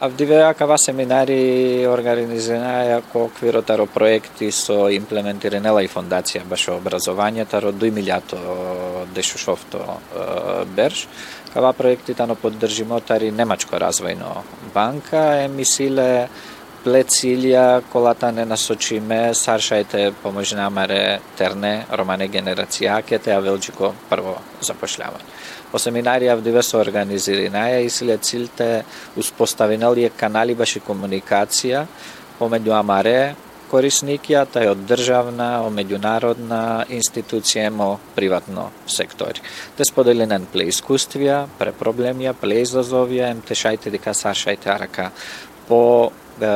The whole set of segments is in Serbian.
Авдивеака семинари организираја ко оквирот квиротаро проекти со имплементиренела и фондација беше образованието милијато дешушовто берш. Кава проекти тано поддржимо тари Немачко развојно банка, емисиле Плецилија, колата не насочиме, саршајте на намаре терне, романе генерација, ке а велџико прво запошлявање. Во семинарија в дивесо организиринаја и силе цилте успоставиналија канали баши комуникација помеѓу амаре, корисникија, тај од државна, о меѓународна институција, о приватно сектори. Те споделенен пле искуствија, пре проблемија, пле изазовија, ем тешајте дека сашајте арака по е,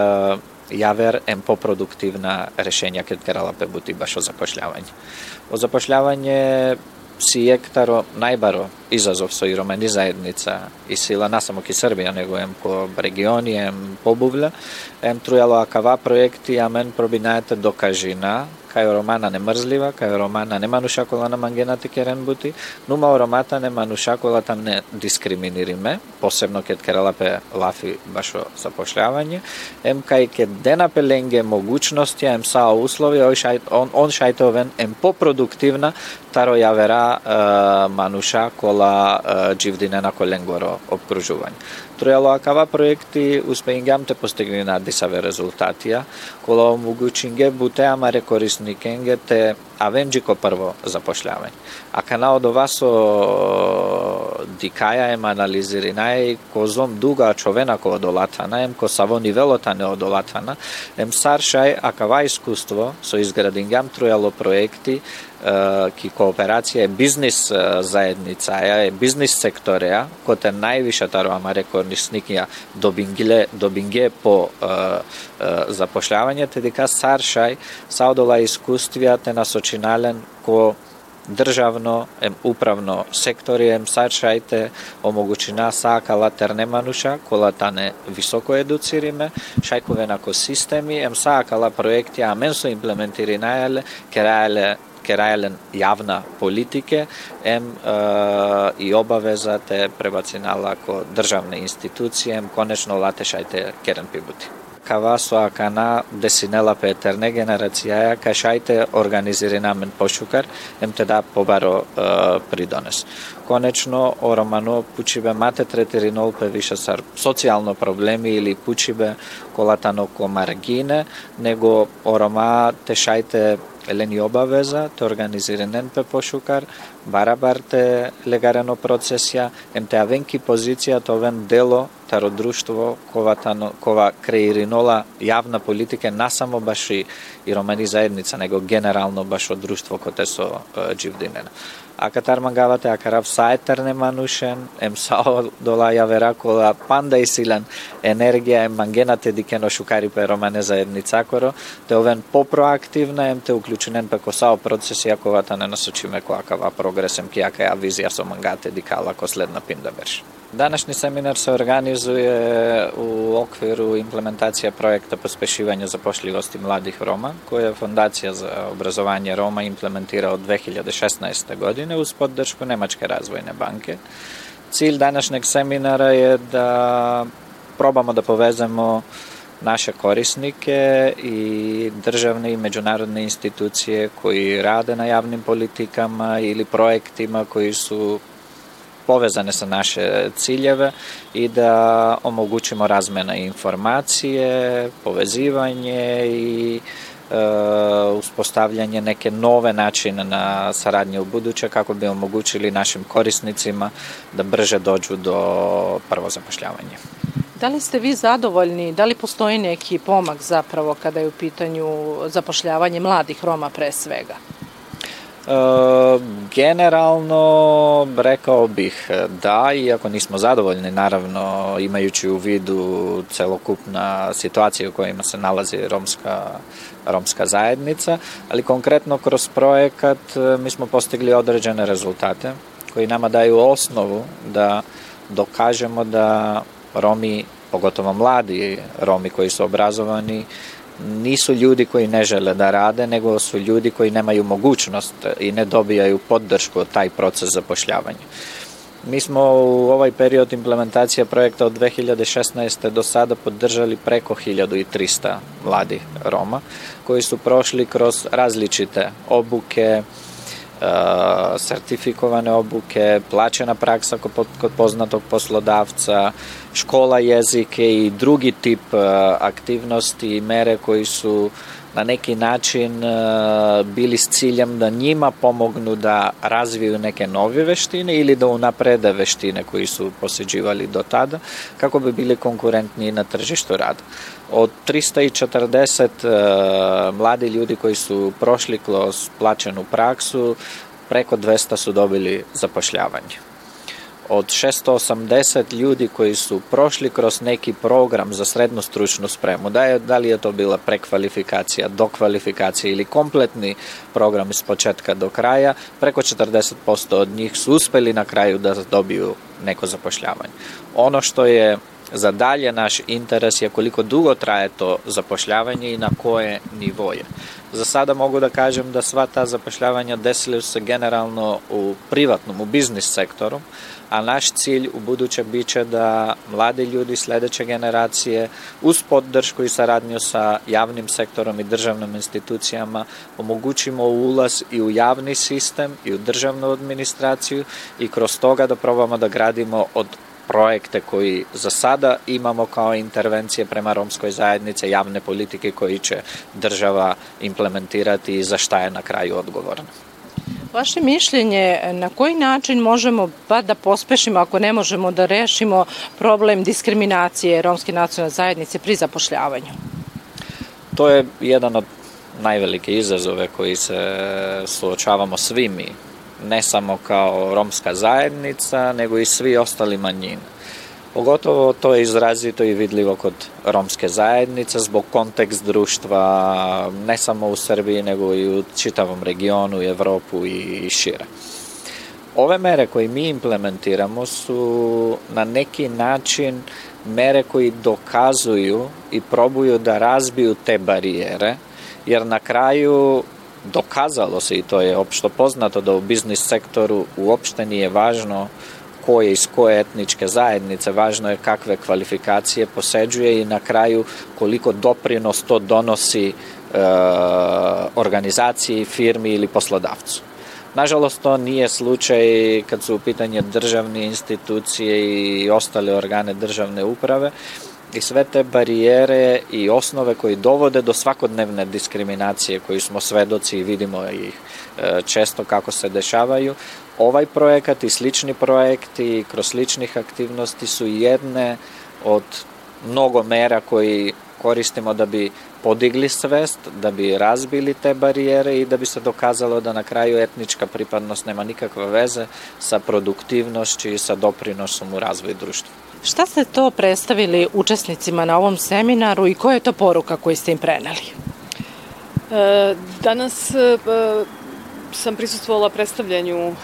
јавер ем попродуктивна решенија кај Керала Пебути баш о запошлјавање. О запошлјавање си ектаро најбаро изазов со и ромени заедница и сила на само ки Србија, него ем по региони, ем по Бувле, ем трујало акава проекти, а мен пробинајте докажина кај романа не мрзлива, кај романа нема нушакола на мангенати керен бути, нума оромата нема нушакола там не дискриминириме, посебно кет кералапе лафи башо запошлявање, ем кај ке дена пеленге могучности, ем са услови, ој шај, он, он шајтовен ем попродуктивна, таро ја вера мануша кола џивдине на коленгоро обкружување obkružuvanje. Акава проекти успеингам те постигнина дисаве резултатија, кола омогучинге буте амаре корисникенге те авенџико прво запошлявање. А канал од со дикаја ем анализиринај козом дуга човена ко одолатана, ем ко саво нивелота не одолатана, ем саршај акава искуство со изградингам тројало проекти ки кооперација е бизнис заедница, е бизнис секторија, коте највише таро амаре корисникија добингиле, добинге по запошлявање, те дека саршај саудола искуствија те насочинален ко државно, ем управно сектори, ем сачајте омогучина саакала тернемануша, кола тане високо едуцириме, шајкове нако системи, ем саакала проекти, а менсо со имплементири керајале керајален јавна политике, ем е, и обавезата е пребацинала ко државна институции, ем конечно латешајте керен пибути кавасо акана десинела петерне генерација кашајте шајте организирина пошукар ем те да побаро е, придонес. Конечно, оромано пучибе мате третеринол пе више сар социјално проблеми или пучибе колатано ко маргине, него орома те шајте елени обавеза, те организирен НП пошукар, барабар те легарено процесија, ем те авенки позиција, овен дело таро друштво кова, тано, кова креиринола јавна политика на само баш и, и романи заедница, него генерално баш од друштво коте со дживдинена. А катар мангавате а карав не манушен, ем сао дола ја кола панда и силен. Енергија ем мангенате дикено шукари пе романе заедница коро, те овен попроактивна ем те уклученен пе сао процеси ако вата не насочиме која кава прогрес ем кијака ја визија со мангате дикала ко следна пинда берш. Данашни семинар се организуе у оквиру имплементација проекта поспешивање запошливости младих Рома, која Фондација за образование Рома имплементира од 2016 година. Уз поддршку Немачке развојне банке. Cilj današnjeg seminara je da probamo da povezamo naše korisnike i državne i međunarodne institucije koji rade na javnim politikama ili projektima koji su povezane sa naše ciljeve i da omogućimo razmena informacije, povezivanje i e, uspostavljanje neke nove načine na saradnje u buduće kako bi omogućili našim korisnicima da brže dođu do prvo zapošljavanja. Da li ste vi zadovoljni, da li postoji neki pomak zapravo kada je u pitanju zapošljavanje mladih Roma pre svega? E, generalno rekao bih da, iako nismo zadovoljni naravno imajući u vidu celokupna situacija u kojima se nalazi romska, romska zajednica, ali konkretno kroz projekat e, mi smo postigli određene rezultate koji nama daju osnovu da dokažemo da Romi, pogotovo mladi Romi koji su obrazovani, nisu ljudi koji ne žele da rade, nego su ljudi koji nemaju mogućnost i ne dobijaju podršku od taj proces zapošljavanja. Mi smo u ovaj period implementacije projekta od 2016. do sada podržali preko 1300 mladih Roma koji su prošli kroz različite obuke, sertifikovane obuke, plaćena praksa kod poznatog poslodavca, škola jezike i drugi tip aktivnosti i mere koji su na neki način bili s ciljem da njima pomognu da razviju neke nove veštine ili da unaprede veštine koji su poseđivali do tada kako bi bili konkurentni na tržištu rada. Od 340 mladi ljudi koji su prošli kroz plaćenu praksu, preko 200 su dobili zapošljavanje. Od 680 ljudi koji su prošli kroz neki program za srednju stručnu spremu, da, je, da li je to bila prekvalifikacija, dokvalifikacija ili kompletni program iz početka do kraja, preko 40% od njih su uspeli na kraju da dobiju neko zapošljavanje. Ono što je za dalje naš interes je koliko dugo traje to zapošljavanje i na koje nivoje. Za sada mogu da kažem da sva ta zapošljavanja desile se generalno u privatnom, u biznis sektoru, a naš cilj u buduće biće da mladi ljudi sledeće generacije uz podršku i saradnju sa javnim sektorom i državnim institucijama omogućimo ulaz i u javni sistem i u državnu administraciju i kroz toga da probamo da gradimo od projekte koji za sada imamo kao intervencije prema romskoj zajednice, javne politike koji će država implementirati i za šta je na kraju odgovorna. Vaše mišljenje na koji način možemo pa da pospešimo ako ne možemo da rešimo problem diskriminacije romske nacionalne zajednice pri zapošljavanju? To je jedan od najvelike izazove koji se suočavamo svi mi ne samo kao romska zajednica, nego i svi ostali manjine. Pogotovo to je izrazito i vidljivo kod romske zajednice zbog kontekst društva ne samo u Srbiji nego i u čitavom regionu, Evropu i šire. Ove mere koje mi implementiramo su na neki način mere koji dokazuju i probuju da razbiju te barijere, jer na kraju dokazalo se i to je opšto poznato da u biznis sektoru uopšte nije važno ko je iz koje etničke zajednice, važno je kakve kvalifikacije poseđuje i na kraju koliko doprinos to donosi e, organizaciji, firmi ili poslodavcu. Nažalost, to nije slučaj kad su u pitanje državne institucije i ostale organe državne uprave, i sve te barijere i osnove koji dovode do svakodnevne diskriminacije koji smo svedoci i vidimo ih e, često kako se dešavaju. Ovaj projekat i slični projekti kroz sličnih aktivnosti su jedne od mnogo mera koji koristimo da bi podigli svest, da bi razbili te barijere i da bi se dokazalo da na kraju etnička pripadnost nema nikakve veze sa produktivnošću i sa doprinosom u razvoju društva. Šta ste to predstavili učesnicima na ovom seminaru i koja je to poruka koju ste im preneli? E, danas e, sam prisustvovala predstavljanju e,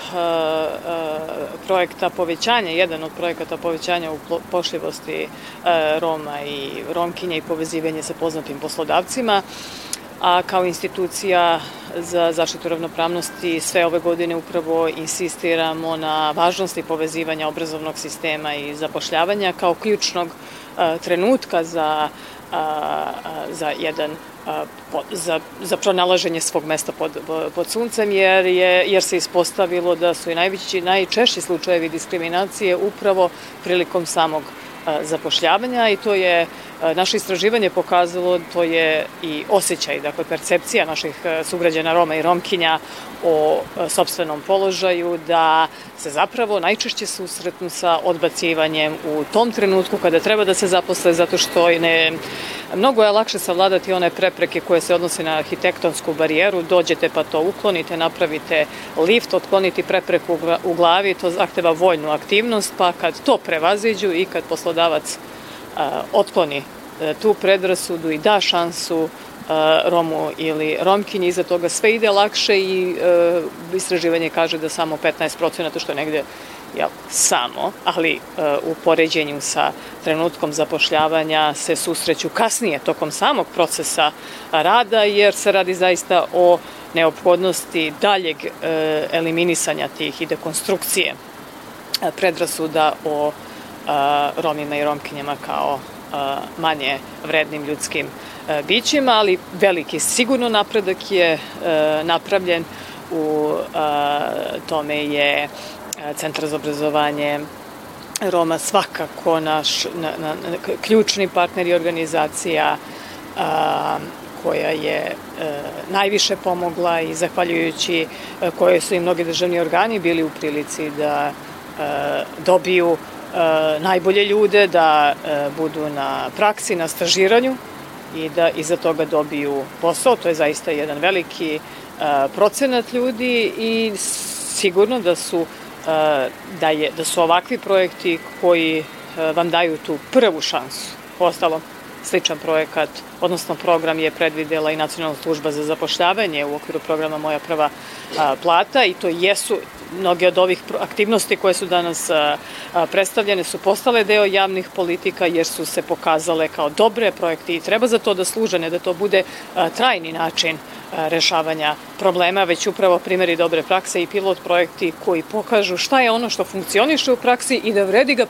projekta povećanja, jedan od projekata povećanja u pošljivosti Roma i Romkinja i povezivanje sa poznatim poslodavcima a kao institucija za zaštitu ravnopravnosti sve ove godine upravo insistiramo na važnosti povezivanja obrazovnog sistema i zapošljavanja kao ključnog trenutka za, za jedan za, za pronalaženje svog mesta pod, pod suncem, jer, je, jer se ispostavilo da su i najveći, najčešći slučajevi diskriminacije upravo prilikom samog zapošljavanja i to je naše istraživanje pokazalo, to je i osjećaj, dakle percepcija naših sugrađana Roma i Romkinja o sobstvenom položaju, da se zapravo najčešće susretnu sa odbacivanjem u tom trenutku kada treba da se zaposle, zato što ne, mnogo je lakše savladati one prepreke koje se odnose na arhitektonsku barijeru, dođete pa to uklonite, napravite lift, otkloniti prepreku u glavi, to zahteva voljnu aktivnost, pa kad to prevaziđu i kad poslodavac otkloni e, tu predrasudu i da šansu Romu ili Romkinji, iza toga sve ide lakše i e, istraživanje kaže da samo 15% što je negde jel, samo, ali e, u poređenju sa trenutkom zapošljavanja se susreću kasnije tokom samog procesa rada, jer se radi zaista o neophodnosti daljeg e, eliminisanja tih i dekonstrukcije predrasuda o Romima i Romkinjama kao manje vrednim ljudskim bićima, ali veliki sigurno napredak je napravljen u tome je Centar za obrazovanje Roma svakako naš na, na, ključni partner i organizacija a, koja je e, najviše pomogla i zahvaljujući e, koje su i mnogi državni organi bili u prilici da e, dobiju e, najbolje ljude, da e, budu na praksi, na stažiranju i da iza toga dobiju posao. To je zaista jedan veliki e, procenat ljudi i sigurno da su da, je, da su ovakvi projekti koji vam daju tu prvu šansu. Ostalom, sličan projekat, odnosno program je predvidela i Nacionalna služba za zapošljavanje u okviru programa Moja prva plata i to jesu mnoge od ovih aktivnosti koje su danas predstavljene su postale deo javnih politika jer su se pokazale kao dobre projekte i treba za to da služe, ne da to bude trajni način rešavanja problema, već upravo primjeri dobre prakse i pilot projekti koji pokažu šta je ono što funkcioniše u praksi i da vredi ga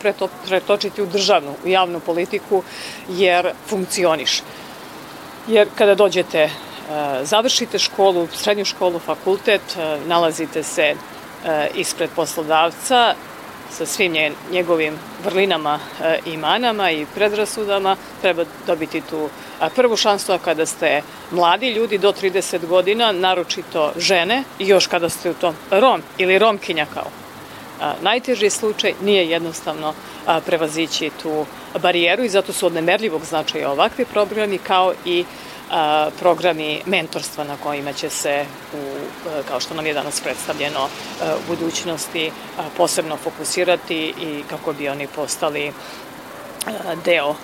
pretočiti u državnu, u javnu politiku, jer funkcioniše. Jer kada dođete, završite školu, srednju školu, fakultet, nalazite se ispred poslodavca sa svim njegovim vrlinama i manama i predrasudama, treba dobiti tu prvu šansu, a kada ste mladi ljudi do 30 godina, naročito žene, i još kada ste u tom Rom ili Romkinja kao najteži slučaj, nije jednostavno prevazići tu barijeru i zato su od nemerljivog značaja ovakvi programi kao i programi mentorstva na kojima će se, u, kao što nam je danas predstavljeno, u budućnosti posebno fokusirati i kako bi oni postali deo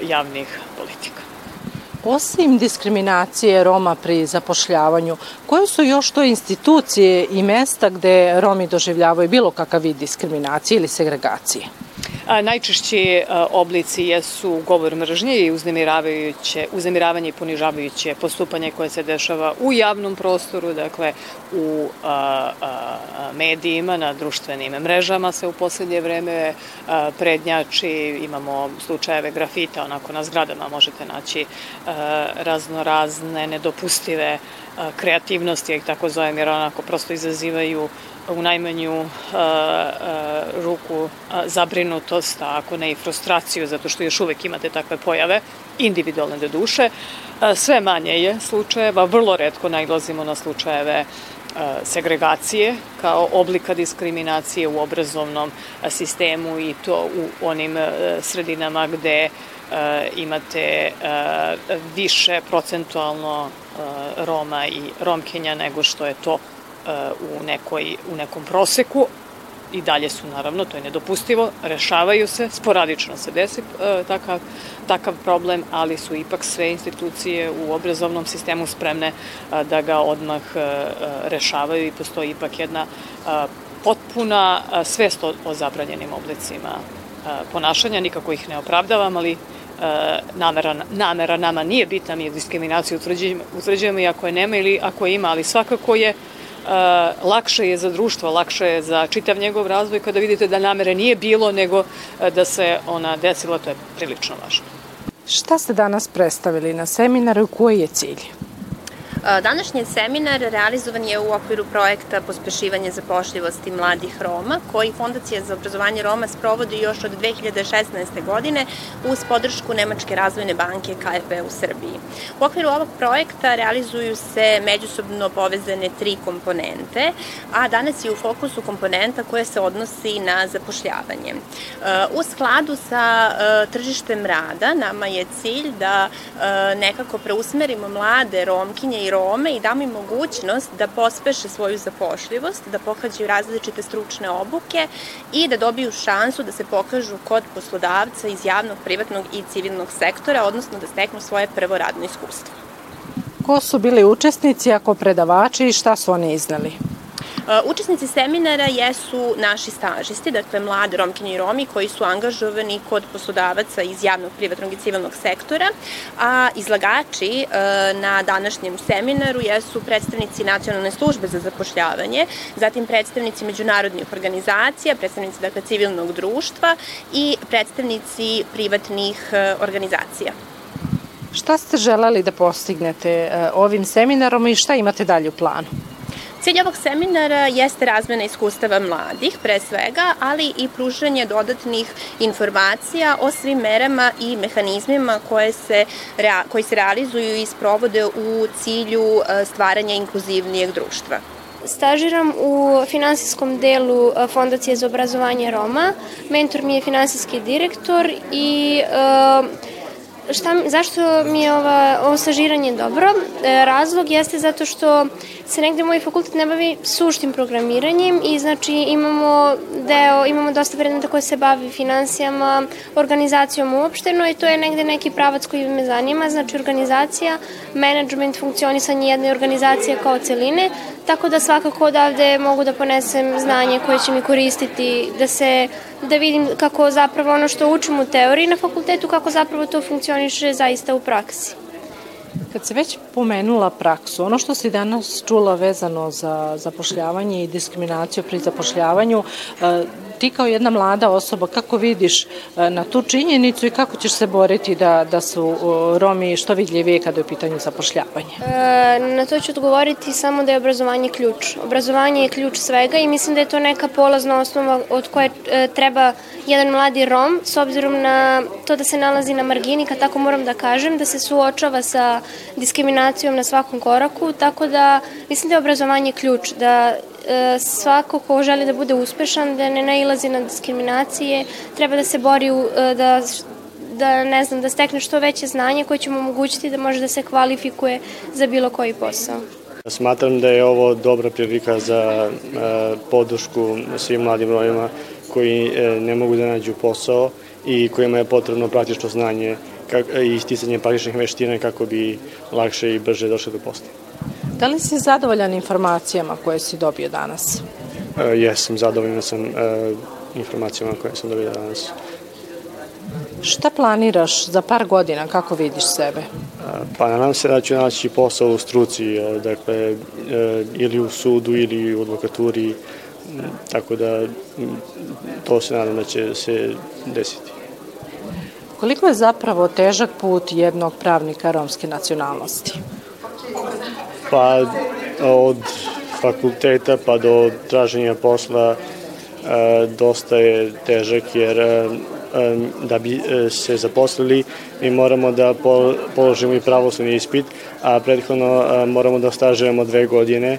javnih politika. Osim diskriminacije Roma pri zapošljavanju, koje su još to institucije i mesta gde Romi doživljavaju bilo kakav vid diskriminacije ili segregacije? Najčešći oblici jesu govor mržnje i uznemiravajuće, uznemiravanje i ponižavajuće postupanje koje se dešava u javnom prostoru, dakle u a, a, medijima, na društvenim mrežama se u poslednje vreme a, prednjači, imamo slučajeve grafita, onako na zgradama možete naći a, raznorazne nedopustive kreativnosti, ja ih tako zovem, jer onako prosto izazivaju u najmanju uh, uh, ruku uh, zabrinutost, a ako ne i frustraciju, zato što još uvek imate takve pojave, individualne do duše. Sve manje je slučajeva, vrlo redko najlazimo na slučajeve segregacije kao oblika diskriminacije u obrazovnom sistemu i to u onim sredinama gde imate više procentualno Roma i Romkinja nego što je to u, nekoj, u nekom proseku, i dalje su naravno, to je nedopustivo, rešavaju se, sporadično se desi e, takav, takav problem, ali su ipak sve institucije u obrazovnom sistemu spremne e, da ga odmah e, rešavaju i postoji ipak jedna potpuna svest o, o zabranjenim oblicima ponašanja, nikako ih ne opravdavam, ali namera, namera nama nije bitna, mi diskriminaciju utvrđujemo, utvrđujemo i ako je nema ili ako je ima, ali svakako je lakše je za društvo, lakše je za čitav njegov razvoj kada vidite da namere nije bilo nego da se ona desila, to je prilično važno. Šta ste danas predstavili na seminaru, koji je cilj? Današnji seminar realizovan je u okviru projekta Pospešivanje zapošljivosti mladih Roma, koji Fondacija za obrazovanje Roma sprovodi još od 2016. godine uz podršku Nemačke razvojne banke KFB u Srbiji. U okviru ovog projekta realizuju se međusobno povezane tri komponente, a danas je u fokusu komponenta koja se odnosi na zapošljavanje. U skladu sa tržištem rada nama je cilj da nekako preusmerimo mlade Romkinje i Rome i damo im mogućnost da pospeše svoju zapošljivost, da pohađaju različite stručne obuke i da dobiju šansu da se pokažu kod poslodavca iz javnog, privatnog i civilnog sektora, odnosno da steknu svoje prvo radno iskustvo. Ko su bili učesnici, ako predavači i šta su oni iznali? Učesnici seminara jesu naši stažisti, dakle mladi romkinje i romi koji su angažovani kod poslodavaca iz javnog, privatnog i civilnog sektora, a izlagači na današnjem seminaru jesu predstavnici Nacionalne službe za zapošljavanje, zatim predstavnici međunarodnih organizacija, predstavnici dakle, civilnog društva i predstavnici privatnih organizacija. Šta ste želeli da postignete ovim seminarom i šta imate dalje u planu? Cilj ovog seminara jeste razmena iskustava mladih, pre svega, ali i pružanje dodatnih informacija o svim merama i mehanizmima koje se, koji se realizuju i sprovode u cilju e, stvaranja inkluzivnijeg društva. Stažiram u finansijskom delu e, Fondacije za obrazovanje Roma. Mentor mi je finansijski direktor i uh, šta, zašto mi je ova, ovo stažiranje dobro? E, razlog jeste zato što se negde moj fakultet ne bavi suštim programiranjem i znači imamo deo, imamo dosta predmeta koje se bavi financijama, organizacijom uopšteno i to je negde neki pravac koji me zanima, znači organizacija, management, funkcionisanje jedne organizacije kao celine, tako da svakako odavde mogu da ponesem znanje koje će mi koristiti da se da vidim kako zapravo ono što učim u teoriji na fakultetu, kako zapravo to funkcioniše zaista u praksi. Kad se već pomenula praksu, ono što si danas čula vezano za zapošljavanje i diskriminaciju pri zapošljavanju, e, ti kao jedna mlada osoba, kako vidiš e, na tu činjenicu i kako ćeš se boriti da, da su Romi što vidljivije kada je u pitanju zapošljavanja? E, na to ću odgovoriti samo da je obrazovanje ključ. Obrazovanje je ključ svega i mislim da je to neka polazna osnova od koje e, treba jedan mladi Rom, s obzirom na to da se nalazi na margini, kad tako moram da kažem, da se suočava sa diskriminacijom na svakom koraku, tako da mislim da je obrazovanje ključ, da E, svako ko želi da bude uspešan, da ne nailazi na diskriminacije, treba da se bori e, da da ne znam, da stekne što veće znanje koje će mu omogućiti da može da se kvalifikuje za bilo koji posao. Smatram da je ovo dobra prilika za e, podršku svim mladim rojima koji e, ne mogu da nađu posao i kojima je potrebno praktično znanje kak, i isticanje praktičnih veština kako bi lakše i brže došli do posla. Da li si zadovoljan informacijama koje si dobio danas? E, jesam, zadovoljan sam e, informacijama koje sam dobio danas. Šta planiraš za par godina, kako vidiš sebe? E, pa nadam se da ću naći posao u struci, e, dakle, e, ili u sudu ili u advokaturi, tako da to se nadam da će se desiti. Koliko je zapravo težak put jednog pravnika romske nacionalnosti? Pa od fakulteta pa do traženja posla e, dosta je težak jer e, e, da bi se zaposlili mi moramo da položimo i pravoslovni ispit, a prethodno moramo da stažujemo dve godine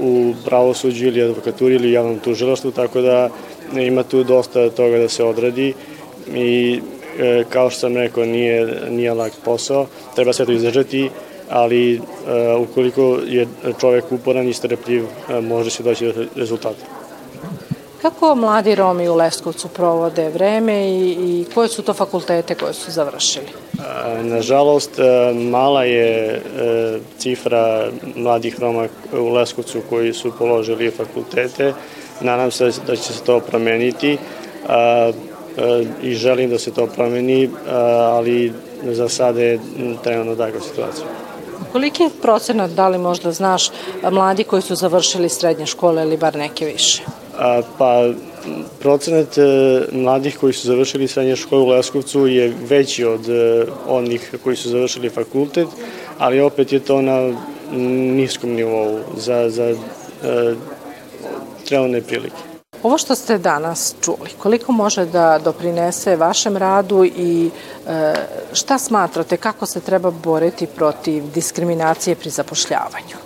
u pravosuđu ili advokaturi ili javnom tužilaštvu, tako da ima tu dosta toga da se odradi i kao što sam rekao nije, nije lak posao, treba sve to izdržati ali e, ukoliko je čovek uporan i strpljiv, e, može se doći do rezultata. Kako mladi Romi u Leskovcu provode vreme i, i koje su to fakultete koje su završili? E, nažalost, mala je cifra mladih Roma u Leskovcu koji su položili fakultete. Nadam se da će se to promeniti i želim da se to promeni, ali za sada je trenutno takva situacija. Koliki je procenat, da li možda znaš, mladi koji su završili srednje škole ili bar neke više? Pa, procenat e, mladih koji su završili srednje škole u Leskovcu je veći od e, onih koji su završili fakultet, ali opet je to na niskom nivou za, za e, trenutne prilike. Ovo što ste danas čuli, koliko može da doprinese vašem radu i e, šta smatrate, kako se treba boriti protiv diskriminacije pri zapošljavanju?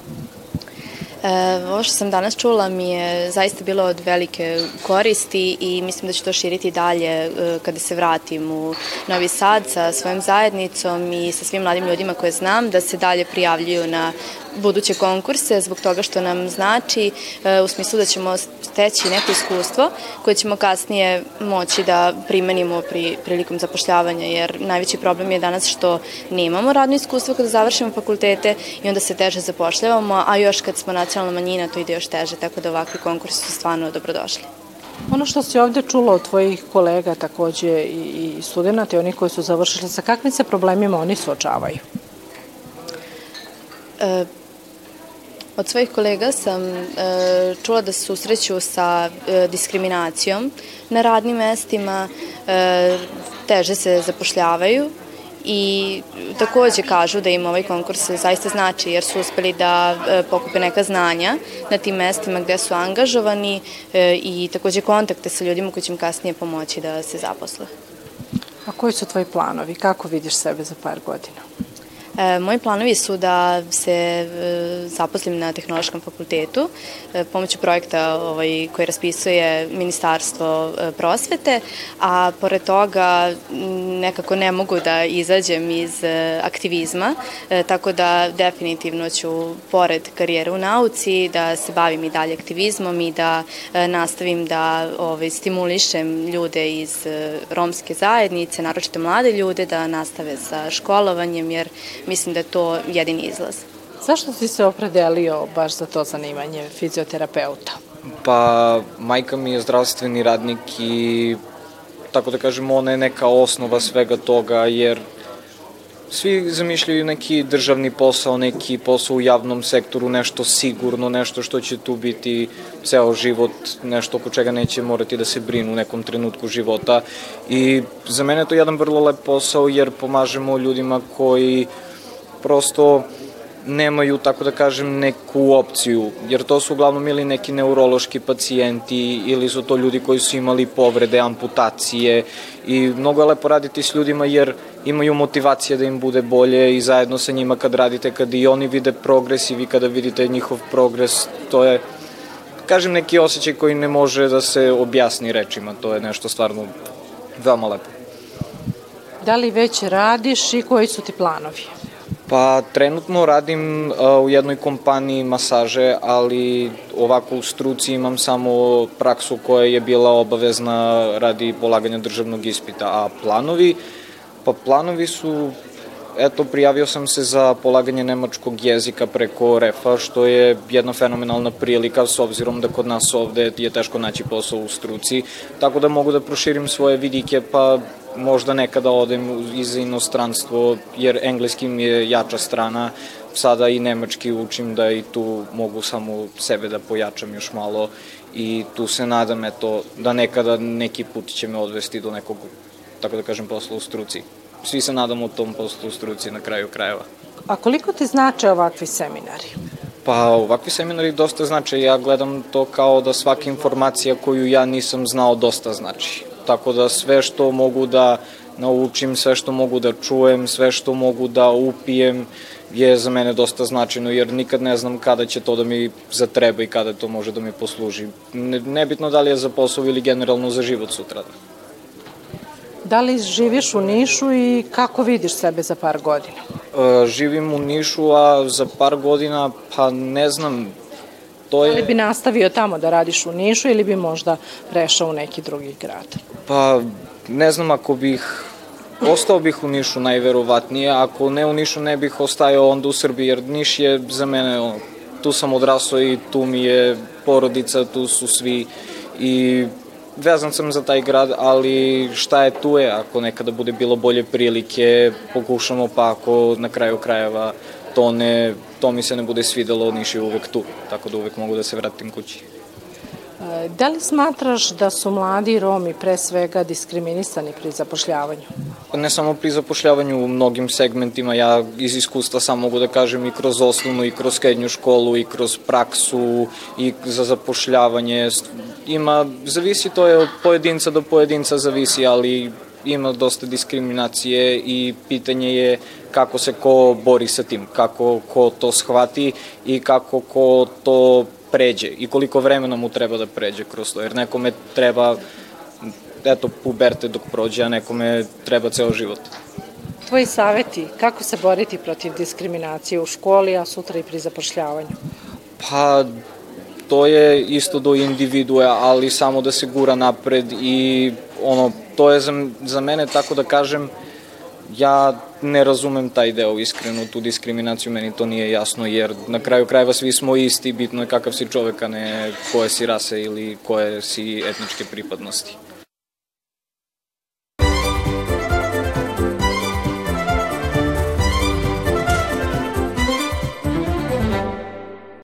E, ovo što sam danas čula mi je zaista bilo od velike koristi i mislim da ću to širiti dalje e, kada se vratim u Novi Sad sa svojom zajednicom i sa svim mladim ljudima koje znam da se dalje prijavljuju na buduće konkurse zbog toga što nam znači e, u smislu da ćemo steći neko iskustvo koje ćemo kasnije moći da primenimo pri, prilikom zapošljavanja jer najveći problem je danas što nemamo radno iskustvo kada završimo fakultete i onda se teže zapošljavamo, a još kad smo nacionalna manjina to ide još teže, tako da ovakvi konkursi su stvarno dobrodošli. Ono što si ovde čula od tvojih kolega takođe i, i studenta i onih koji su završili, sa kakvim se problemima oni suočavaju? E, od svojih kolega sam e, čula da se susreću sa e, diskriminacijom na radnim mestima, e, teže se zapošljavaju i takođe kažu da im ovaj konkurs zaista znači jer su uspeli da e, pokupe neka znanja na tim mestima gde su angažovani e, i takođe kontakte sa ljudima koji će im kasnije pomoći da se zaposle. A koji su tvoji planovi? Kako vidiš sebe za par godina? E, moji planovi su da se e, zaposlim na Tehnološkom fakultetu e, pomoću projekta ovaj, koji raspisuje Ministarstvo e, prosvete, a pored toga nekako ne mogu da izađem iz e, aktivizma, e, tako da definitivno ću pored karijere u nauci da se bavim i dalje aktivizmom i da e, nastavim da ovaj, stimulišem ljude iz e, romske zajednice, naročito mlade ljude, da nastave sa školovanjem, jer mislim da je to jedini izlaz. Zašto si se opredelio baš za to zanimanje fizioterapeuta? Pa, majka mi je zdravstveni radnik i tako da kažem, ona je neka osnova svega toga, jer svi zamišljaju neki državni posao, neki posao u javnom sektoru, nešto sigurno, nešto što će tu biti ceo život, nešto oko čega neće morati da se brinu u nekom trenutku života. I za mene je to jedan vrlo lep posao jer pomažemo ljudima koji prosto nemaju, tako da kažem, neku opciju, jer to su uglavnom ili neki neurološki pacijenti ili su to ljudi koji su imali povrede, amputacije i mnogo je lepo raditi s ljudima jer imaju motivacije da im bude bolje i zajedno sa njima kad radite, kad i oni vide progres i vi kada vidite njihov progres, to je kažem neki osjećaj koji ne može da se objasni rečima, to je nešto stvarno veoma lepo. Da li već radiš i koji su ti planovi? Pa trenutno radim uh, u jednoj kompaniji masaže, ali ovako u struci imam samo praksu koja je bila obavezna radi polaganja državnog ispita, a planovi, pa planovi su eto, prijavio sam se za polaganje nemačkog jezika preko REFA, što je jedna fenomenalna prilika s obzirom da kod nas ovde je teško naći posao u struci, tako da mogu da proširim svoje vidike, pa možda nekada odem iz inostranstvo, jer engleski mi je jača strana, sada i nemački učim da i tu mogu samo sebe da pojačam još malo i tu se nadam eto, da nekada neki put će me odvesti do nekog, tako da kažem, posla u struci. Svi se nadamo tom poslu u struci na kraju krajeva. A koliko ti znače ovakvi seminari? Pa ovakvi seminari dosta znače. Ja gledam to kao da svaka informacija koju ja nisam znao dosta znači tako da sve što mogu da naučim, sve što mogu da čujem, sve što mogu da upijem je za mene dosta značajno jer nikad ne znam kada će to da mi zatreba i kada to može da mi posluži. Ne, nebitno da li je za posao ili generalno za život sutra. Da li živiš u Nišu i kako vidiš sebe za par godina? E, živim u Nišu, a za par godina, pa ne znam, to je... Ali bi nastavio tamo da radiš u Nišu ili bi možda prešao u neki drugi grad? Pa, ne znam ako bih Ostao bih u Nišu najverovatnije, ako ne u Nišu ne bih ostajao onda u Srbiji, jer Niš je za mene, ono, tu sam odrasao i tu mi je porodica, tu su svi i vezan sam za taj grad, ali šta je tu je, ako nekada bude bilo bolje prilike, pokušamo pa ako na kraju krajeva to ne to mi se ne bude svidelo, Niš je uvek tu, tako da uvek mogu da se vratim kući. E, da li smatraš da su mladi Romi pre svega diskriminisani pri zapošljavanju? Ne samo pri zapošljavanju u mnogim segmentima, ja iz iskustva sam mogu da kažem i kroz osnovnu i kroz srednju školu i kroz praksu i za zapošljavanje. Ima, zavisi to je od pojedinca do pojedinca zavisi, ali ima dosta diskriminacije i pitanje je kako se ko bori sa tim, kako ko to shvati i kako ko to pređe i koliko vremena mu treba da pređe kroz to, jer nekome treba eto, puberte dok prođe, a nekome treba ceo život. Tvoji saveti kako se boriti protiv diskriminacije u školi, a sutra i pri zapošljavanju? Pa to je isto do individue, ali samo da se gura napred i ono, to je za, za mene, tako da kažem, ja ne razumem taj deo iskreno, tu diskriminaciju, meni to nije jasno, jer na kraju krajeva svi smo isti, bitno je kakav si čovek, a ne koje si rase ili koje si etničke pripadnosti.